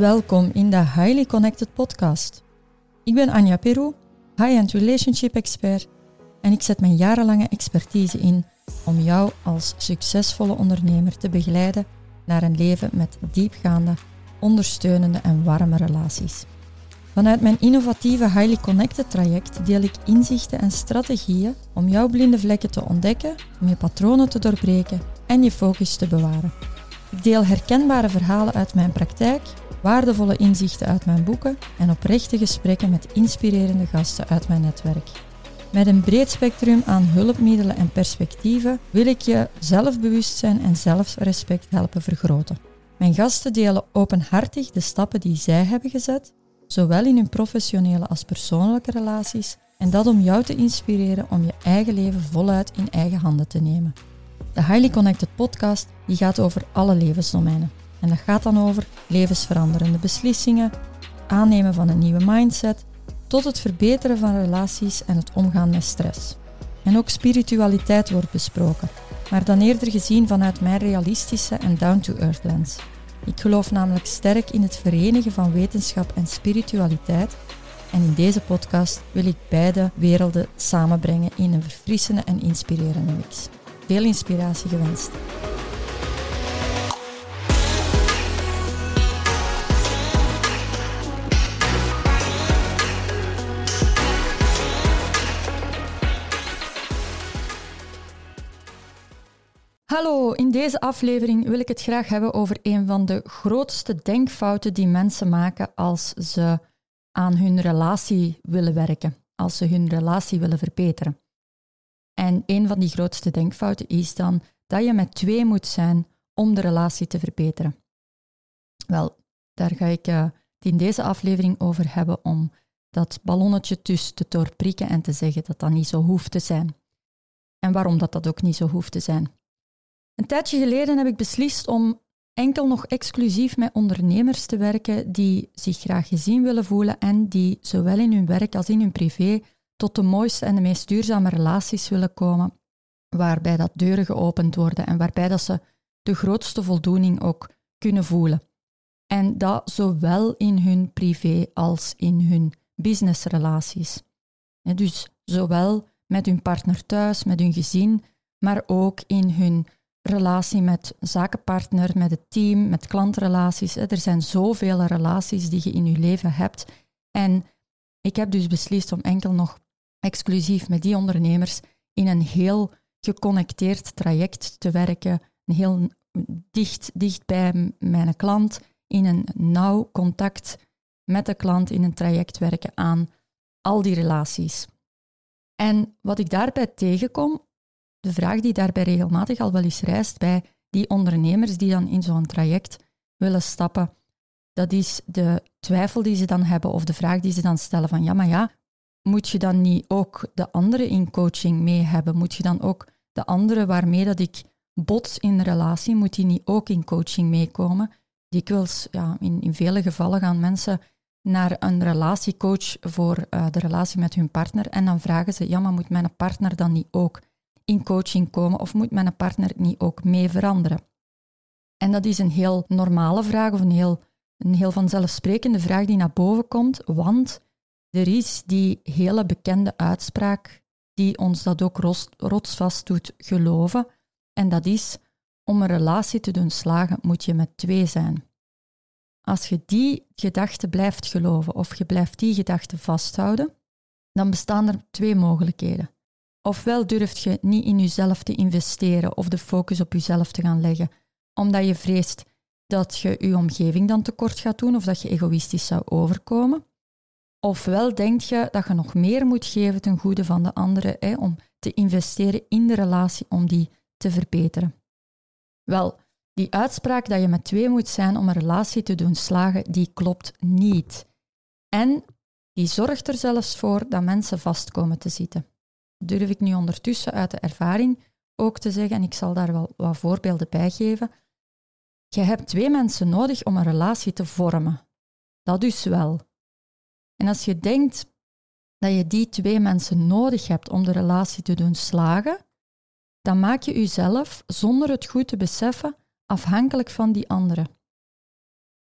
Welkom in de Highly Connected Podcast. Ik ben Anja Peru, high-end relationship expert, en ik zet mijn jarenlange expertise in om jou als succesvolle ondernemer te begeleiden naar een leven met diepgaande, ondersteunende en warme relaties. Vanuit mijn innovatieve Highly Connected traject deel ik inzichten en strategieën om jouw blinde vlekken te ontdekken, om je patronen te doorbreken en je focus te bewaren. Ik deel herkenbare verhalen uit mijn praktijk, waardevolle inzichten uit mijn boeken en oprechte gesprekken met inspirerende gasten uit mijn netwerk. Met een breed spectrum aan hulpmiddelen en perspectieven wil ik je zelfbewustzijn en zelfrespect helpen vergroten. Mijn gasten delen openhartig de stappen die zij hebben gezet, zowel in hun professionele als persoonlijke relaties, en dat om jou te inspireren om je eigen leven voluit in eigen handen te nemen. De Highly Connected podcast die gaat over alle levensdomeinen. En dat gaat dan over levensveranderende beslissingen, aannemen van een nieuwe mindset, tot het verbeteren van relaties en het omgaan met stress. En ook spiritualiteit wordt besproken, maar dan eerder gezien vanuit mijn realistische en down-to-earth lens. Ik geloof namelijk sterk in het verenigen van wetenschap en spiritualiteit en in deze podcast wil ik beide werelden samenbrengen in een verfrissende en inspirerende mix. Veel inspiratie gewenst. Hallo, in deze aflevering wil ik het graag hebben over een van de grootste denkfouten die mensen maken als ze aan hun relatie willen werken, als ze hun relatie willen verbeteren. En een van die grootste denkfouten is dan dat je met twee moet zijn om de relatie te verbeteren. Wel, daar ga ik uh, het in deze aflevering over hebben om dat ballonnetje tussen te doorprikken en te zeggen dat dat niet zo hoeft te zijn. En waarom dat dat ook niet zo hoeft te zijn. Een tijdje geleden heb ik beslist om enkel nog exclusief met ondernemers te werken die zich graag gezien willen voelen en die zowel in hun werk als in hun privé tot de mooiste en de meest duurzame relaties willen komen, waarbij dat deuren geopend worden en waarbij dat ze de grootste voldoening ook kunnen voelen. En dat zowel in hun privé als in hun businessrelaties. Dus zowel met hun partner thuis, met hun gezin, maar ook in hun relatie met zakenpartner, met het team, met klantrelaties. Er zijn zoveel relaties die je in je leven hebt. En ik heb dus beslist om enkel nog exclusief met die ondernemers in een heel geconnecteerd traject te werken, een heel dicht, dicht bij mijn klant, in een nauw contact met de klant in een traject werken aan al die relaties. En wat ik daarbij tegenkom, de vraag die daarbij regelmatig al wel eens rijst bij die ondernemers die dan in zo'n traject willen stappen, dat is de twijfel die ze dan hebben of de vraag die ze dan stellen van ja, maar ja, moet je dan niet ook de anderen in coaching mee hebben? Moet je dan ook de anderen waarmee dat ik bots in de relatie, moet die niet ook in coaching meekomen? Dikwijls, ja, in, in vele gevallen gaan mensen naar een relatiecoach voor uh, de relatie met hun partner en dan vragen ze, ja, maar moet mijn partner dan niet ook in coaching komen of moet mijn partner niet ook mee veranderen? En dat is een heel normale vraag of een heel, een heel vanzelfsprekende vraag die naar boven komt, want er is die hele bekende uitspraak die ons dat ook rotsvast doet geloven. En dat is, om een relatie te doen slagen, moet je met twee zijn. Als je die gedachte blijft geloven of je blijft die gedachte vasthouden, dan bestaan er twee mogelijkheden. Ofwel durft je niet in jezelf te investeren of de focus op jezelf te gaan leggen, omdat je vreest dat je je omgeving dan tekort gaat doen of dat je egoïstisch zou overkomen. Ofwel denk je dat je nog meer moet geven ten goede van de anderen hè, om te investeren in de relatie om die te verbeteren. Wel, die uitspraak dat je met twee moet zijn om een relatie te doen slagen, die klopt niet. En die zorgt er zelfs voor dat mensen vast komen te zitten. Durf ik nu ondertussen uit de ervaring ook te zeggen, en ik zal daar wel wat voorbeelden bij geven. Je hebt twee mensen nodig om een relatie te vormen. Dat dus wel. En als je denkt dat je die twee mensen nodig hebt om de relatie te doen slagen, dan maak je jezelf, zonder het goed te beseffen, afhankelijk van die andere.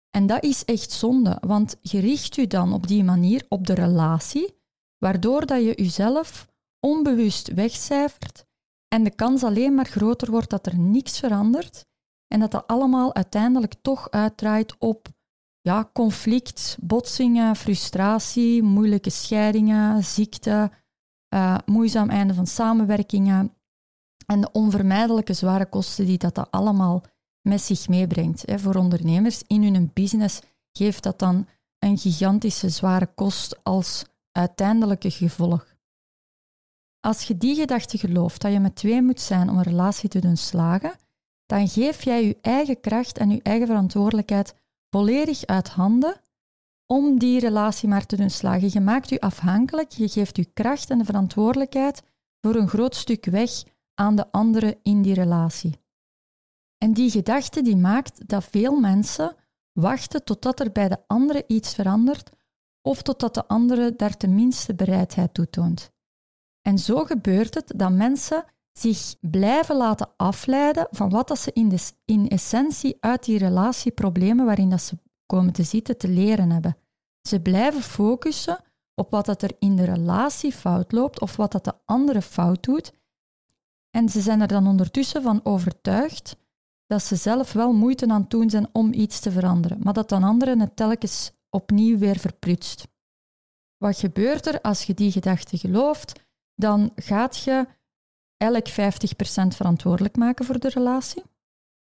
En dat is echt zonde, want je richt je dan op die manier op de relatie, waardoor dat je jezelf onbewust wegcijfert en de kans alleen maar groter wordt dat er niks verandert en dat dat allemaal uiteindelijk toch uitdraait op ja, conflict, botsingen, frustratie, moeilijke scheidingen, ziekte, uh, moeizaam einde van samenwerkingen en de onvermijdelijke zware kosten die dat, dat allemaal met zich meebrengt. Hè. Voor ondernemers in hun business geeft dat dan een gigantische zware kost als uiteindelijke gevolg. Als je die gedachte gelooft dat je met twee moet zijn om een relatie te doen slagen, dan geef jij je eigen kracht en je eigen verantwoordelijkheid volledig uit handen om die relatie maar te doen slagen. Je maakt je afhankelijk, je geeft je kracht en de verantwoordelijkheid voor een groot stuk weg aan de anderen in die relatie. En die gedachte die maakt dat veel mensen wachten totdat er bij de andere iets verandert of totdat de andere daar tenminste bereidheid toe toont. En zo gebeurt het dat mensen zich blijven laten afleiden van wat dat ze in, de, in essentie uit die relatieproblemen waarin dat ze komen te zitten te leren hebben. Ze blijven focussen op wat dat er in de relatie fout loopt of wat dat de andere fout doet. En ze zijn er dan ondertussen van overtuigd dat ze zelf wel moeite aan het doen zijn om iets te veranderen, maar dat dan anderen het telkens opnieuw weer verprutst. Wat gebeurt er als je die gedachte gelooft? Dan gaat je elk 50% verantwoordelijk maken voor de relatie.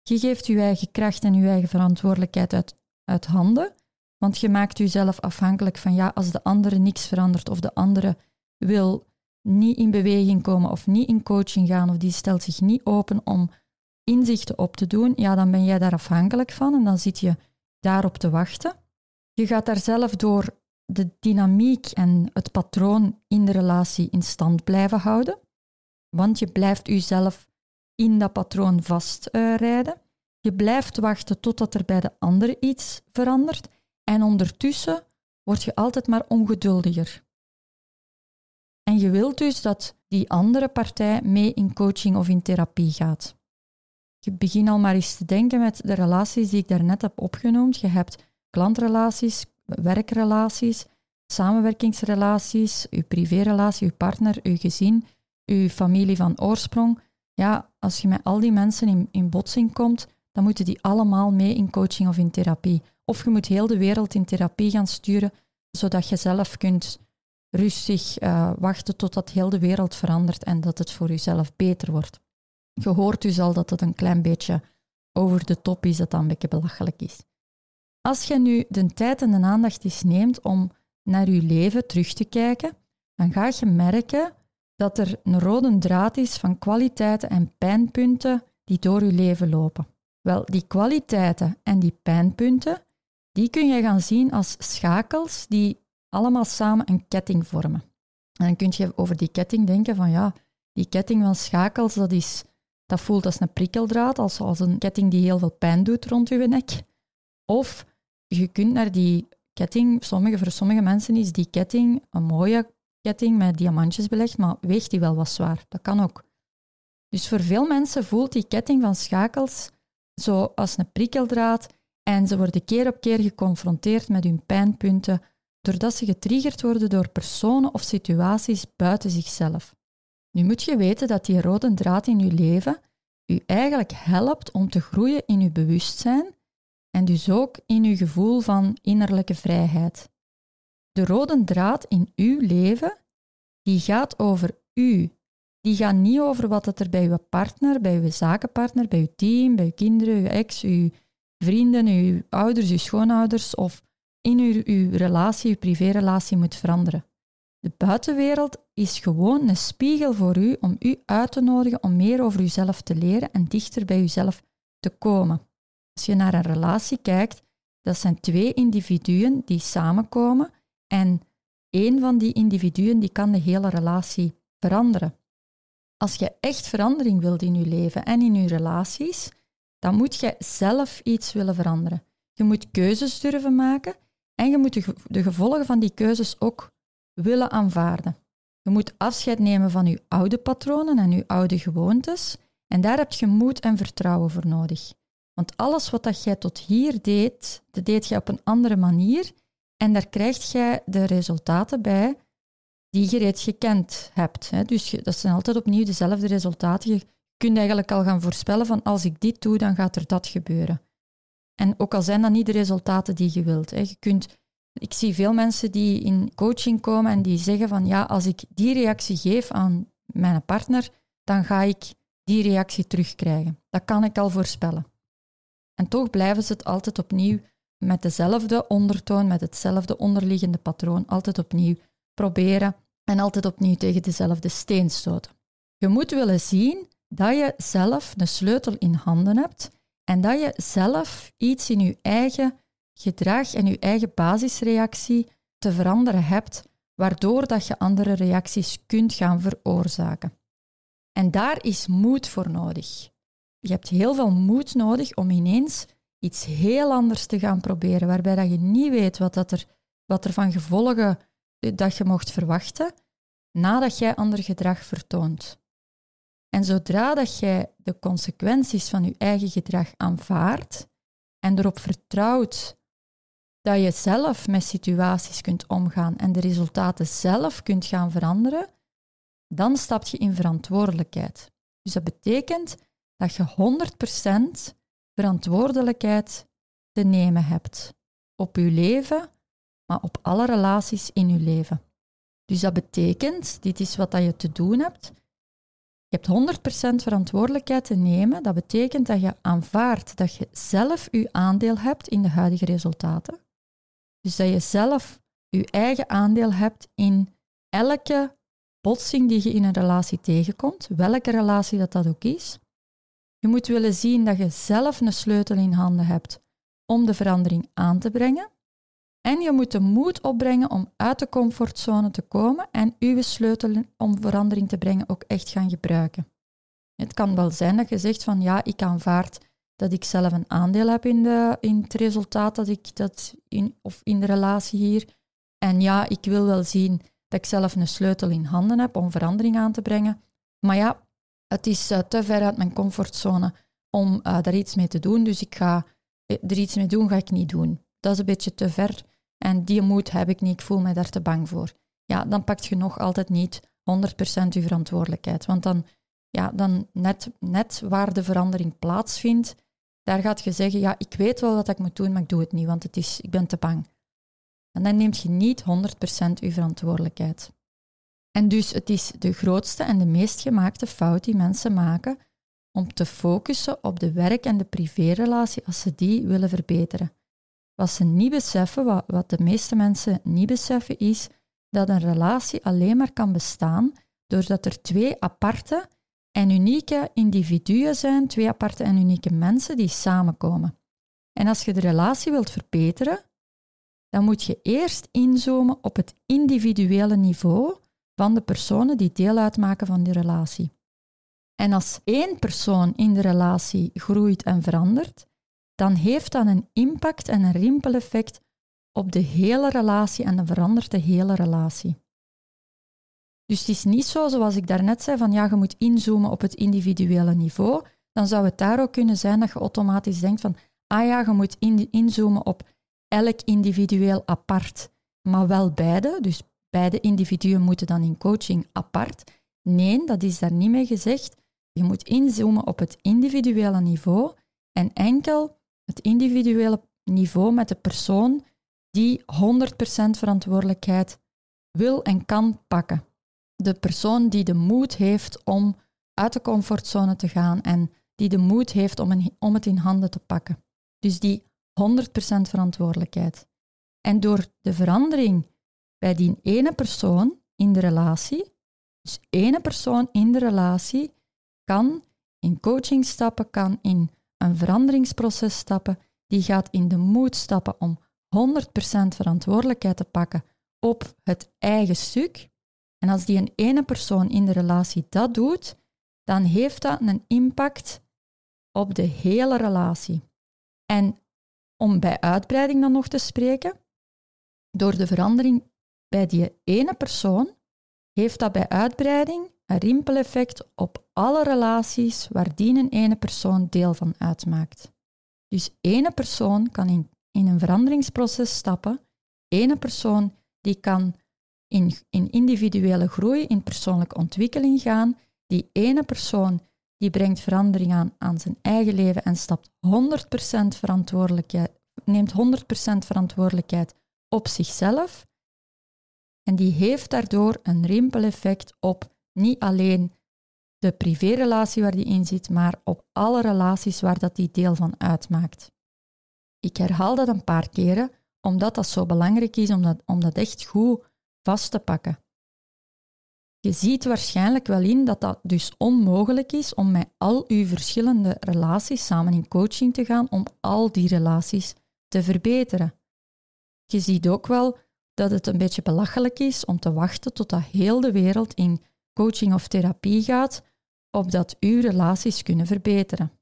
Je geeft je eigen kracht en je eigen verantwoordelijkheid uit, uit handen, want je maakt jezelf afhankelijk van ja, als de andere niks verandert of de andere wil niet in beweging komen of niet in coaching gaan of die stelt zich niet open om inzichten op te doen, ja, dan ben jij daar afhankelijk van en dan zit je daarop te wachten. Je gaat daar zelf door de dynamiek en het patroon in de relatie in stand blijven houden, want je blijft jezelf in dat patroon vastrijden. je blijft wachten totdat er bij de andere iets verandert en ondertussen word je altijd maar ongeduldiger. En je wilt dus dat die andere partij mee in coaching of in therapie gaat. Je begin al maar eens te denken met de relaties die ik daarnet heb opgenoemd. Je hebt klantrelaties, werkrelaties, samenwerkingsrelaties, je privérelatie, je partner, je gezin, je familie van oorsprong. Ja, als je met al die mensen in, in botsing komt, dan moeten die allemaal mee in coaching of in therapie. Of je moet heel de wereld in therapie gaan sturen, zodat je zelf kunt rustig uh, wachten totdat heel de wereld verandert en dat het voor jezelf beter wordt. Je hoort dus al dat het een klein beetje over de top is, dat dat een beetje belachelijk is. Als je nu de tijd en de aandacht eens neemt om naar je leven terug te kijken, dan ga je merken dat er een rode draad is van kwaliteiten en pijnpunten die door je leven lopen. Wel, die kwaliteiten en die pijnpunten, die kun je gaan zien als schakels die allemaal samen een ketting vormen. En dan kun je over die ketting denken van ja, die ketting van schakels, dat, is, dat voelt als een prikkeldraad, als, als een ketting die heel veel pijn doet rond je nek. Of je kunt naar die ketting, sommige, voor sommige mensen is die ketting een mooie ketting met diamantjes belegd, maar weegt die wel wat zwaar. Dat kan ook. Dus voor veel mensen voelt die ketting van schakels zo als een prikkeldraad en ze worden keer op keer geconfronteerd met hun pijnpunten, doordat ze getriggerd worden door personen of situaties buiten zichzelf. Nu moet je weten dat die rode draad in je leven u eigenlijk helpt om te groeien in uw bewustzijn en dus ook in uw gevoel van innerlijke vrijheid. De rode draad in uw leven, die gaat over u. Die gaat niet over wat er bij uw partner, bij uw zakenpartner, bij uw team, bij uw kinderen, uw ex, uw vrienden, uw ouders, uw schoonouders of in uw, uw relatie, uw privérelatie moet veranderen. De buitenwereld is gewoon een spiegel voor u om u uit te nodigen om meer over uzelf te leren en dichter bij uzelf te komen. Als je naar een relatie kijkt, dat zijn twee individuen die samenkomen en één van die individuen die kan de hele relatie veranderen. Als je echt verandering wilt in je leven en in je relaties, dan moet je zelf iets willen veranderen. Je moet keuzes durven maken en je moet de, gevolgen van die keuzes ook willen aanvaarden. Je moet afscheid nemen van je oude patronen en je oude gewoontes en daar heb je moed en vertrouwen voor nodig. Want alles wat dat jij tot hier deed, dat deed je op een andere manier. En daar krijg jij de resultaten bij die je reeds gekend hebt. Dus dat zijn altijd opnieuw dezelfde resultaten. Je kunt eigenlijk al gaan voorspellen van als ik dit doe, dan gaat er dat gebeuren. En ook al zijn dat niet de resultaten die je wilt. Je kunt, ik zie veel mensen die in coaching komen en die zeggen van ja, als ik die reactie geef aan mijn partner, dan ga ik die reactie terugkrijgen. Dat kan ik al voorspellen. En toch blijven ze het altijd opnieuw met dezelfde ondertoon, met hetzelfde onderliggende patroon, altijd opnieuw proberen en altijd opnieuw tegen dezelfde steen stoten. Je moet willen zien dat je zelf een sleutel in handen hebt en dat je zelf iets in je eigen gedrag en je eigen basisreactie te veranderen hebt, waardoor dat je andere reacties kunt gaan veroorzaken. En daar is moed voor nodig. Je hebt heel veel moed nodig om ineens iets heel anders te gaan proberen, waarbij dat je niet weet wat, dat er, wat er van gevolgen dat je mocht verwachten, nadat jij ander gedrag vertoont. En zodra dat jij de consequenties van je eigen gedrag aanvaardt en erop vertrouwt dat je zelf met situaties kunt omgaan en de resultaten zelf kunt gaan veranderen, dan stap je in verantwoordelijkheid. Dus dat betekent dat je 100% verantwoordelijkheid te nemen hebt op je leven, maar op alle relaties in je leven. Dus dat betekent, dit is wat je te doen hebt. Je hebt 100% verantwoordelijkheid te nemen. Dat betekent dat je aanvaardt dat je zelf je aandeel hebt in de huidige resultaten. Dus dat je zelf je eigen aandeel hebt in elke botsing die je in een relatie tegenkomt, welke relatie dat dat ook is. Je moet willen zien dat je zelf een sleutel in handen hebt om de verandering aan te brengen. En je moet de moed opbrengen om uit de comfortzone te komen en uw sleutel om verandering te brengen ook echt gaan gebruiken. Het kan wel zijn dat je zegt van ja, ik aanvaard dat ik zelf een aandeel heb in, de, in het resultaat dat ik dat in, of in de relatie hier. En ja, ik wil wel zien dat ik zelf een sleutel in handen heb om verandering aan te brengen. Maar ja, het is uh, te ver uit mijn comfortzone om uh, daar iets mee te doen. Dus ik ga eh, er iets mee doen, ga ik niet doen. Dat is een beetje te ver. En die moed heb ik niet, ik voel me daar te bang voor. Ja, dan pakt je nog altijd niet 100% je verantwoordelijkheid. Want dan, ja, dan net, net waar de verandering plaatsvindt, daar gaat je zeggen, ja, ik weet wel wat ik moet doen, maar ik doe het niet, want het is, ik ben te bang. En dan neemt je niet 100% je verantwoordelijkheid. En dus het is de grootste en de meest gemaakte fout die mensen maken om te focussen op de werk- en de privérelatie als ze die willen verbeteren. Wat ze niet beseffen, wat, wat de meeste mensen niet beseffen, is dat een relatie alleen maar kan bestaan doordat er twee aparte en unieke individuen zijn, twee aparte en unieke mensen die samenkomen. En als je de relatie wilt verbeteren, dan moet je eerst inzoomen op het individuele niveau van de personen die deel uitmaken van die relatie. En als één persoon in de relatie groeit en verandert, dan heeft dat een impact en een rimpeleffect op de hele relatie en dan verandert de hele relatie. Dus het is niet zo, zoals ik daarnet zei, van ja, je moet inzoomen op het individuele niveau. Dan zou het daar ook kunnen zijn dat je automatisch denkt van, ah ja, je moet inzoomen op elk individueel apart, maar wel beide. Dus beide individuen moeten dan in coaching apart. Nee, dat is daar niet mee gezegd. Je moet inzoomen op het individuele niveau en enkel het individuele niveau met de persoon die 100% verantwoordelijkheid wil en kan pakken. De persoon die de moed heeft om uit de comfortzone te gaan en die de moed heeft om, een, om het in handen te pakken. Dus die 100% verantwoordelijkheid. En door de verandering bij die ene persoon in de relatie, dus ene persoon in de relatie, kan in coaching stappen, kan in een veranderingsproces stappen, die gaat in de moed stappen om 100% verantwoordelijkheid te pakken op het eigen stuk. En als die een ene persoon in de relatie dat doet, dan heeft dat een impact op de hele relatie. En om bij uitbreiding dan nog te spreken, door de verandering bij die ene persoon heeft dat bij uitbreiding een rimpeleffect op alle relaties waar die een ene persoon deel van uitmaakt. Dus ene persoon kan in, in een veranderingsproces stappen, ene persoon die kan in, in individuele groei, in persoonlijke ontwikkeling gaan, die ene persoon die brengt verandering aan aan zijn eigen leven en stapt 100% verantwoordelijkheid, neemt 100% verantwoordelijkheid op zichzelf. En die heeft daardoor een rimpeleffect op niet alleen de privérelatie waar die in zit, maar op alle relaties waar dat die deel van uitmaakt. Ik herhaal dat een paar keren, omdat dat zo belangrijk is om dat, om dat echt goed vast te pakken. Je ziet waarschijnlijk wel in dat dat dus onmogelijk is om met al uw verschillende relaties samen in coaching te gaan om al die relaties te verbeteren. Je ziet ook wel dat het een beetje belachelijk is om te wachten tot dat heel de wereld in coaching of therapie gaat, opdat uw relaties kunnen verbeteren.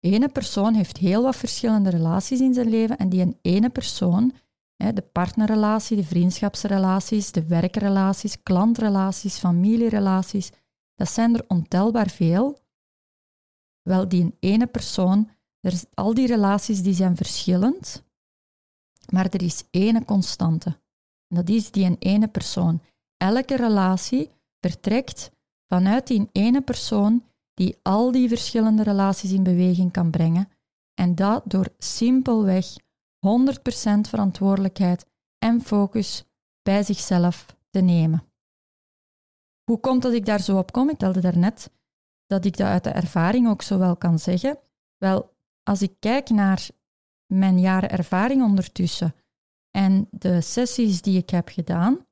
Ene persoon heeft heel wat verschillende relaties in zijn leven en die een ene persoon, de partnerrelatie, de vriendschapsrelaties, de werkrelaties, klantrelaties, familierelaties, dat zijn er ontelbaar veel. Wel, die ene persoon, er, al die relaties die zijn verschillend, maar er is ene constante. En dat is die ene persoon. Elke relatie vertrekt vanuit die ene persoon die al die verschillende relaties in beweging kan brengen. En dat door simpelweg 100% verantwoordelijkheid en focus bij zichzelf te nemen. Hoe komt dat ik daar zo op kom? Ik telde daarnet dat ik dat uit de ervaring ook zo wel kan zeggen. Wel, als ik kijk naar mijn jaren ervaring ondertussen en de sessies die ik heb gedaan,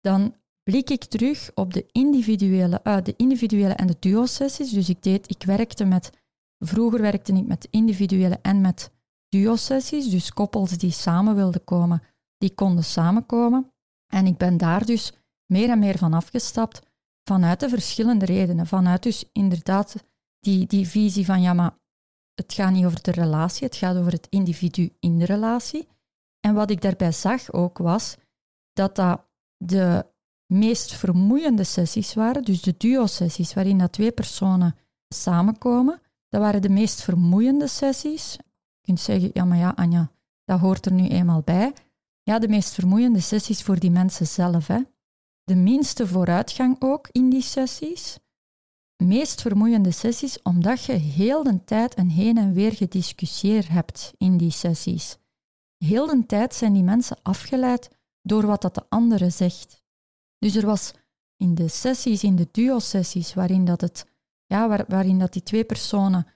dan blik ik terug op de individuele, uh, de individuele en de duo-sessies. Dus ik, deed, ik werkte met, vroeger werkte ik met individuele en met duo-sessies, dus koppels die samen wilden komen, die konden samenkomen. En ik ben daar dus meer en meer van afgestapt, vanuit de verschillende redenen. Vanuit dus inderdaad die, die visie van, ja, maar het gaat niet over de relatie, het gaat over het individu in de relatie. En wat ik daarbij zag ook was dat dat de meest vermoeiende sessies waren, dus de duo-sessies waarin dat twee personen samenkomen, dat waren de meest vermoeiende sessies. Je kunt zeggen, ja maar ja Anja, dat hoort er nu eenmaal bij. Ja, de meest vermoeiende sessies voor die mensen zelf. Hè. De minste vooruitgang ook in die sessies meest vermoeiende sessies omdat je heel de tijd een heen en weer gediscussieerd hebt in die sessies. Heel de tijd zijn die mensen afgeleid door wat dat de andere zegt. Dus er was in de sessies, in de duo-sessies, waarin, dat het, ja, waar, waarin dat die twee personen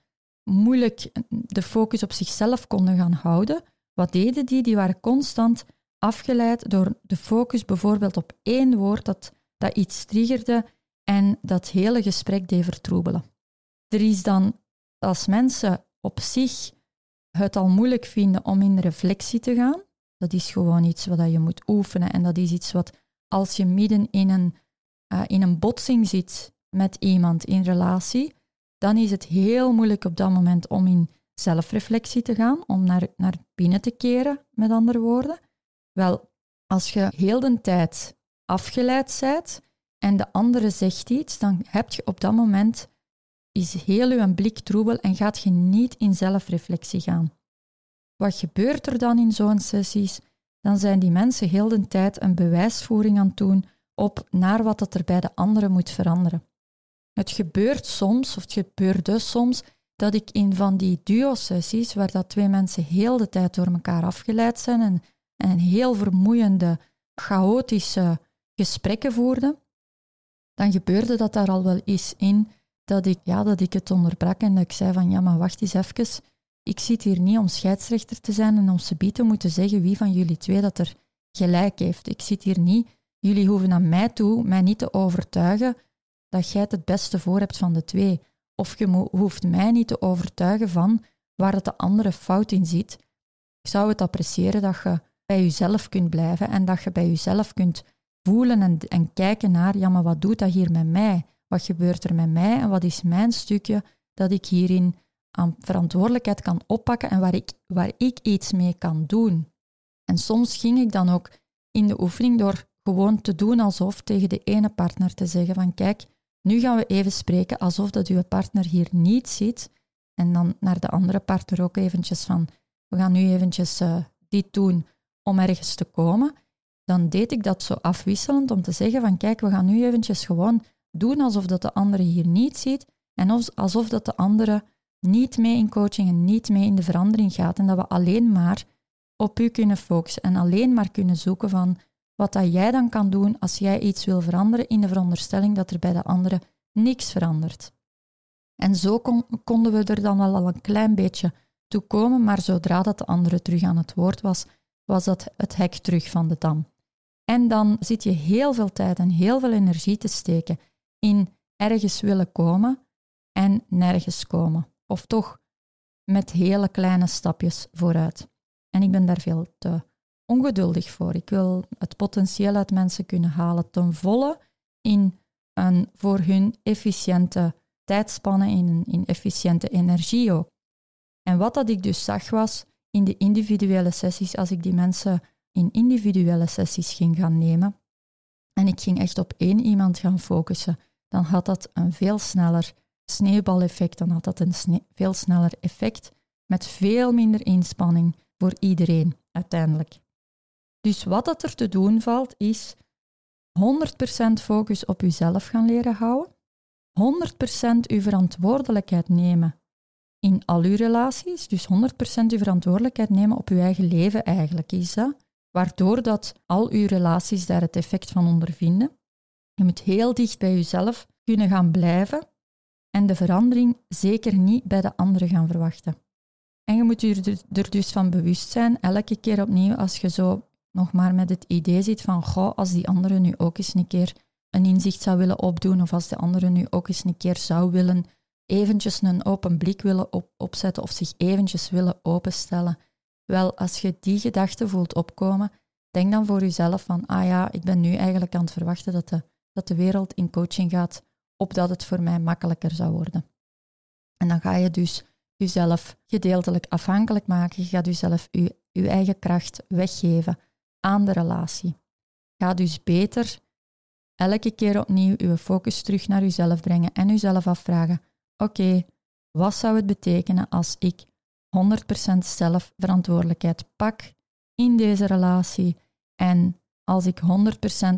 moeilijk de focus op zichzelf konden gaan houden, wat deden die? Die waren constant afgeleid door de focus bijvoorbeeld op één woord dat, dat iets triggerde en dat hele gesprek deed vertroebelen. Er is dan, als mensen op zich het al moeilijk vinden om in reflectie te gaan, dat is gewoon iets wat je moet oefenen en dat is iets wat als je midden in een, uh, in een botsing zit met iemand in relatie, dan is het heel moeilijk op dat moment om in zelfreflectie te gaan, om naar, naar binnen te keren, met andere woorden. Wel, als je heel de tijd afgeleid bent en de andere zegt iets, dan heb je op dat moment is heel je blik troebel en gaat je niet in zelfreflectie gaan. Wat gebeurt er dan in zo'n sessies? Dan zijn die mensen heel de tijd een bewijsvoering aan het doen op naar wat het er bij de anderen moet veranderen. Het gebeurt soms, of het gebeurde soms, dat ik in van die duo-sessies, waar dat twee mensen heel de tijd door elkaar afgeleid zijn en, en heel vermoeiende, chaotische gesprekken voerden, dan gebeurde dat daar al wel eens in dat ik, ja, dat ik het onderbrak en dat ik zei van ja, maar wacht eens even. Ik zit hier niet om scheidsrechter te zijn en om ze te moeten zeggen wie van jullie twee dat er gelijk heeft. Ik zit hier niet. Jullie hoeven aan mij toe mij niet te overtuigen dat jij het het beste voor hebt van de twee. Of je hoeft mij niet te overtuigen van waar het de andere fout in zit. Ik zou het appreciëren dat je bij jezelf kunt blijven en dat je bij jezelf kunt voelen en, en kijken naar, ja, maar wat doet dat hier met mij? Wat gebeurt er met mij en wat is mijn stukje dat ik hierin aan verantwoordelijkheid kan oppakken en waar ik, waar ik iets mee kan doen? En soms ging ik dan ook in de oefening door gewoon te doen alsof tegen de ene partner te zeggen van kijk, nu gaan we even spreken alsof dat uw partner hier niet zit en dan naar de andere partner ook eventjes van, we gaan nu eventjes uh, dit doen om ergens te komen, dan deed ik dat zo afwisselend om te zeggen van, kijk, we gaan nu eventjes gewoon doen alsof dat de andere hier niet ziet en alsof dat de andere niet mee in coaching en niet mee in de verandering gaat en dat we alleen maar op u kunnen focussen en alleen maar kunnen zoeken van wat dat jij dan kan doen als jij iets wil veranderen in de veronderstelling dat er bij de andere niks verandert. En zo konden we er dan wel al een klein beetje toe komen, maar zodra dat de andere terug aan het woord was, was dat het hek terug van de dam. En dan zit je heel veel tijd en heel veel energie te steken in ergens willen komen en nergens komen. Of toch met hele kleine stapjes vooruit. En ik ben daar veel te ongeduldig voor. Ik wil het potentieel uit mensen kunnen halen ten volle in een voor hun efficiënte tijdspannen, in in efficiënte energie ook. En wat dat ik dus zag was in de individuele sessies, als ik die mensen in individuele sessies ging gaan nemen. En ik ging echt op één iemand gaan focussen, dan had dat een veel sneller sneeuwbaleffect, dan had dat een veel sneller effect met veel minder inspanning voor iedereen uiteindelijk. Dus wat dat er te doen valt, is 100% focus op jezelf gaan leren houden, 100% uw verantwoordelijkheid nemen in al uw relaties, dus 100% uw verantwoordelijkheid nemen op uw eigen leven eigenlijk. Is dat, waardoor dat al uw relaties daar het effect van ondervinden. Je moet heel dicht bij jezelf kunnen gaan blijven en de verandering zeker niet bij de anderen gaan verwachten. En je moet je er dus van bewust zijn, elke keer opnieuw, als je zo nog maar met het idee zit van, goh, als die andere nu ook eens een keer een inzicht zou willen opdoen, of als de andere nu ook eens een keer zou willen eventjes een open blik willen op, opzetten of zich eventjes willen openstellen. Wel, als je die gedachte voelt opkomen, denk dan voor jezelf van, ah ja, ik ben nu eigenlijk aan het verwachten dat de, dat de wereld in coaching gaat, opdat het voor mij makkelijker zou worden. En dan ga je dus jezelf gedeeltelijk afhankelijk maken. Je gaat jezelf je, eigen kracht weggeven aan de relatie. Ga dus beter elke keer opnieuw je focus terug naar jezelf brengen en jezelf afvragen: oké, wat zou het betekenen als ik 100% zelf verantwoordelijkheid pak in deze relatie en als ik 100%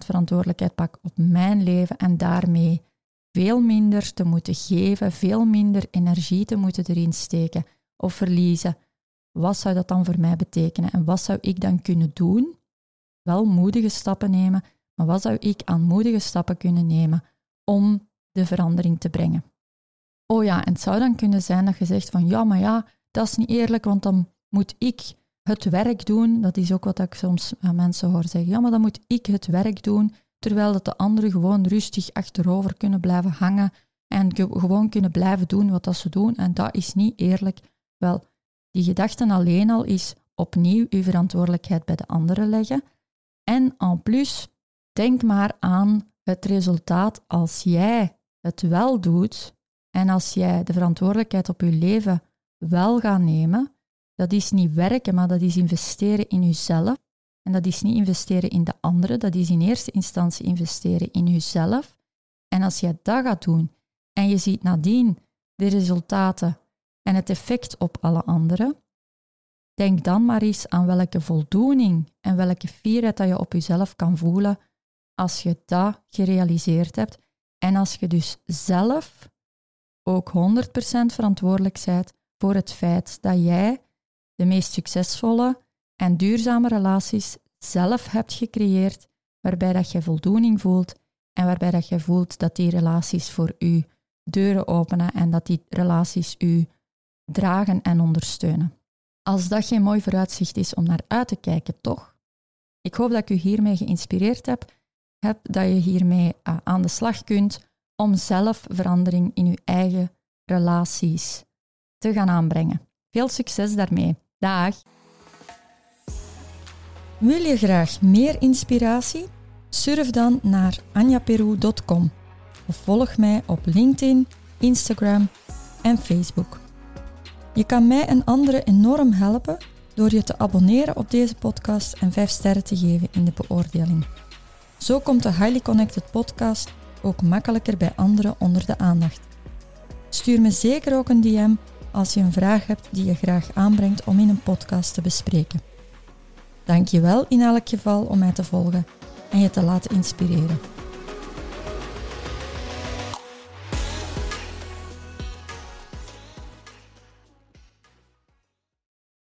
verantwoordelijkheid pak op mijn leven en daarmee veel minder te moeten geven, veel minder energie te moeten erin steken of verliezen. Wat zou dat dan voor mij betekenen en wat zou ik dan kunnen doen? Wel moedige stappen nemen, maar wat zou ik aan moedige stappen kunnen nemen om de verandering te brengen? Oh ja, en het zou dan kunnen zijn dat je zegt van ja, maar ja, dat is niet eerlijk, want dan moet ik het werk doen. Dat is ook wat ik soms aan mensen hoor zeggen. Ja, maar dan moet ik het werk doen terwijl dat de anderen gewoon rustig achterover kunnen blijven hangen en gewoon kunnen blijven doen wat dat ze doen. En dat is niet eerlijk. Wel, die gedachten alleen al is opnieuw uw verantwoordelijkheid bij de anderen leggen. En en plus, denk maar aan het resultaat als jij het wel doet en als jij de verantwoordelijkheid op je leven wel gaat nemen. Dat is niet werken, maar dat is investeren in jezelf en dat is niet investeren in de anderen, dat is in eerste instantie investeren in jezelf. En als je dat gaat doen en je ziet nadien de resultaten en het effect op alle anderen, denk dan maar eens aan welke voldoening en welke fierheid dat je op jezelf kan voelen als je dat gerealiseerd hebt en als je dus zelf ook 100% verantwoordelijk bent voor het feit dat jij de meest succesvolle en duurzame relaties zelf hebt gecreëerd, waarbij dat je voldoening voelt en waarbij dat je voelt dat die relaties voor u deuren openen en dat die relaties u dragen en ondersteunen. Als dat geen mooi vooruitzicht is om naar uit te kijken, toch? Ik hoop dat ik u hiermee geïnspireerd heb, heb dat je hiermee uh, aan de slag kunt om zelf verandering in uw eigen relaties te gaan aanbrengen. Veel succes daarmee. Dag! Wil je graag meer inspiratie? Surf dan naar anjaperu.com of volg mij op LinkedIn, Instagram en Facebook. Je kan mij en anderen enorm helpen door je te abonneren op deze podcast en 5 sterren te geven in de beoordeling. Zo komt de Highly Connected podcast ook makkelijker bij anderen onder de aandacht. Stuur me zeker ook een DM als je een vraag hebt die je graag aanbrengt om in een podcast te bespreken. Dank je wel in elk geval om mij te volgen en je te laten inspireren.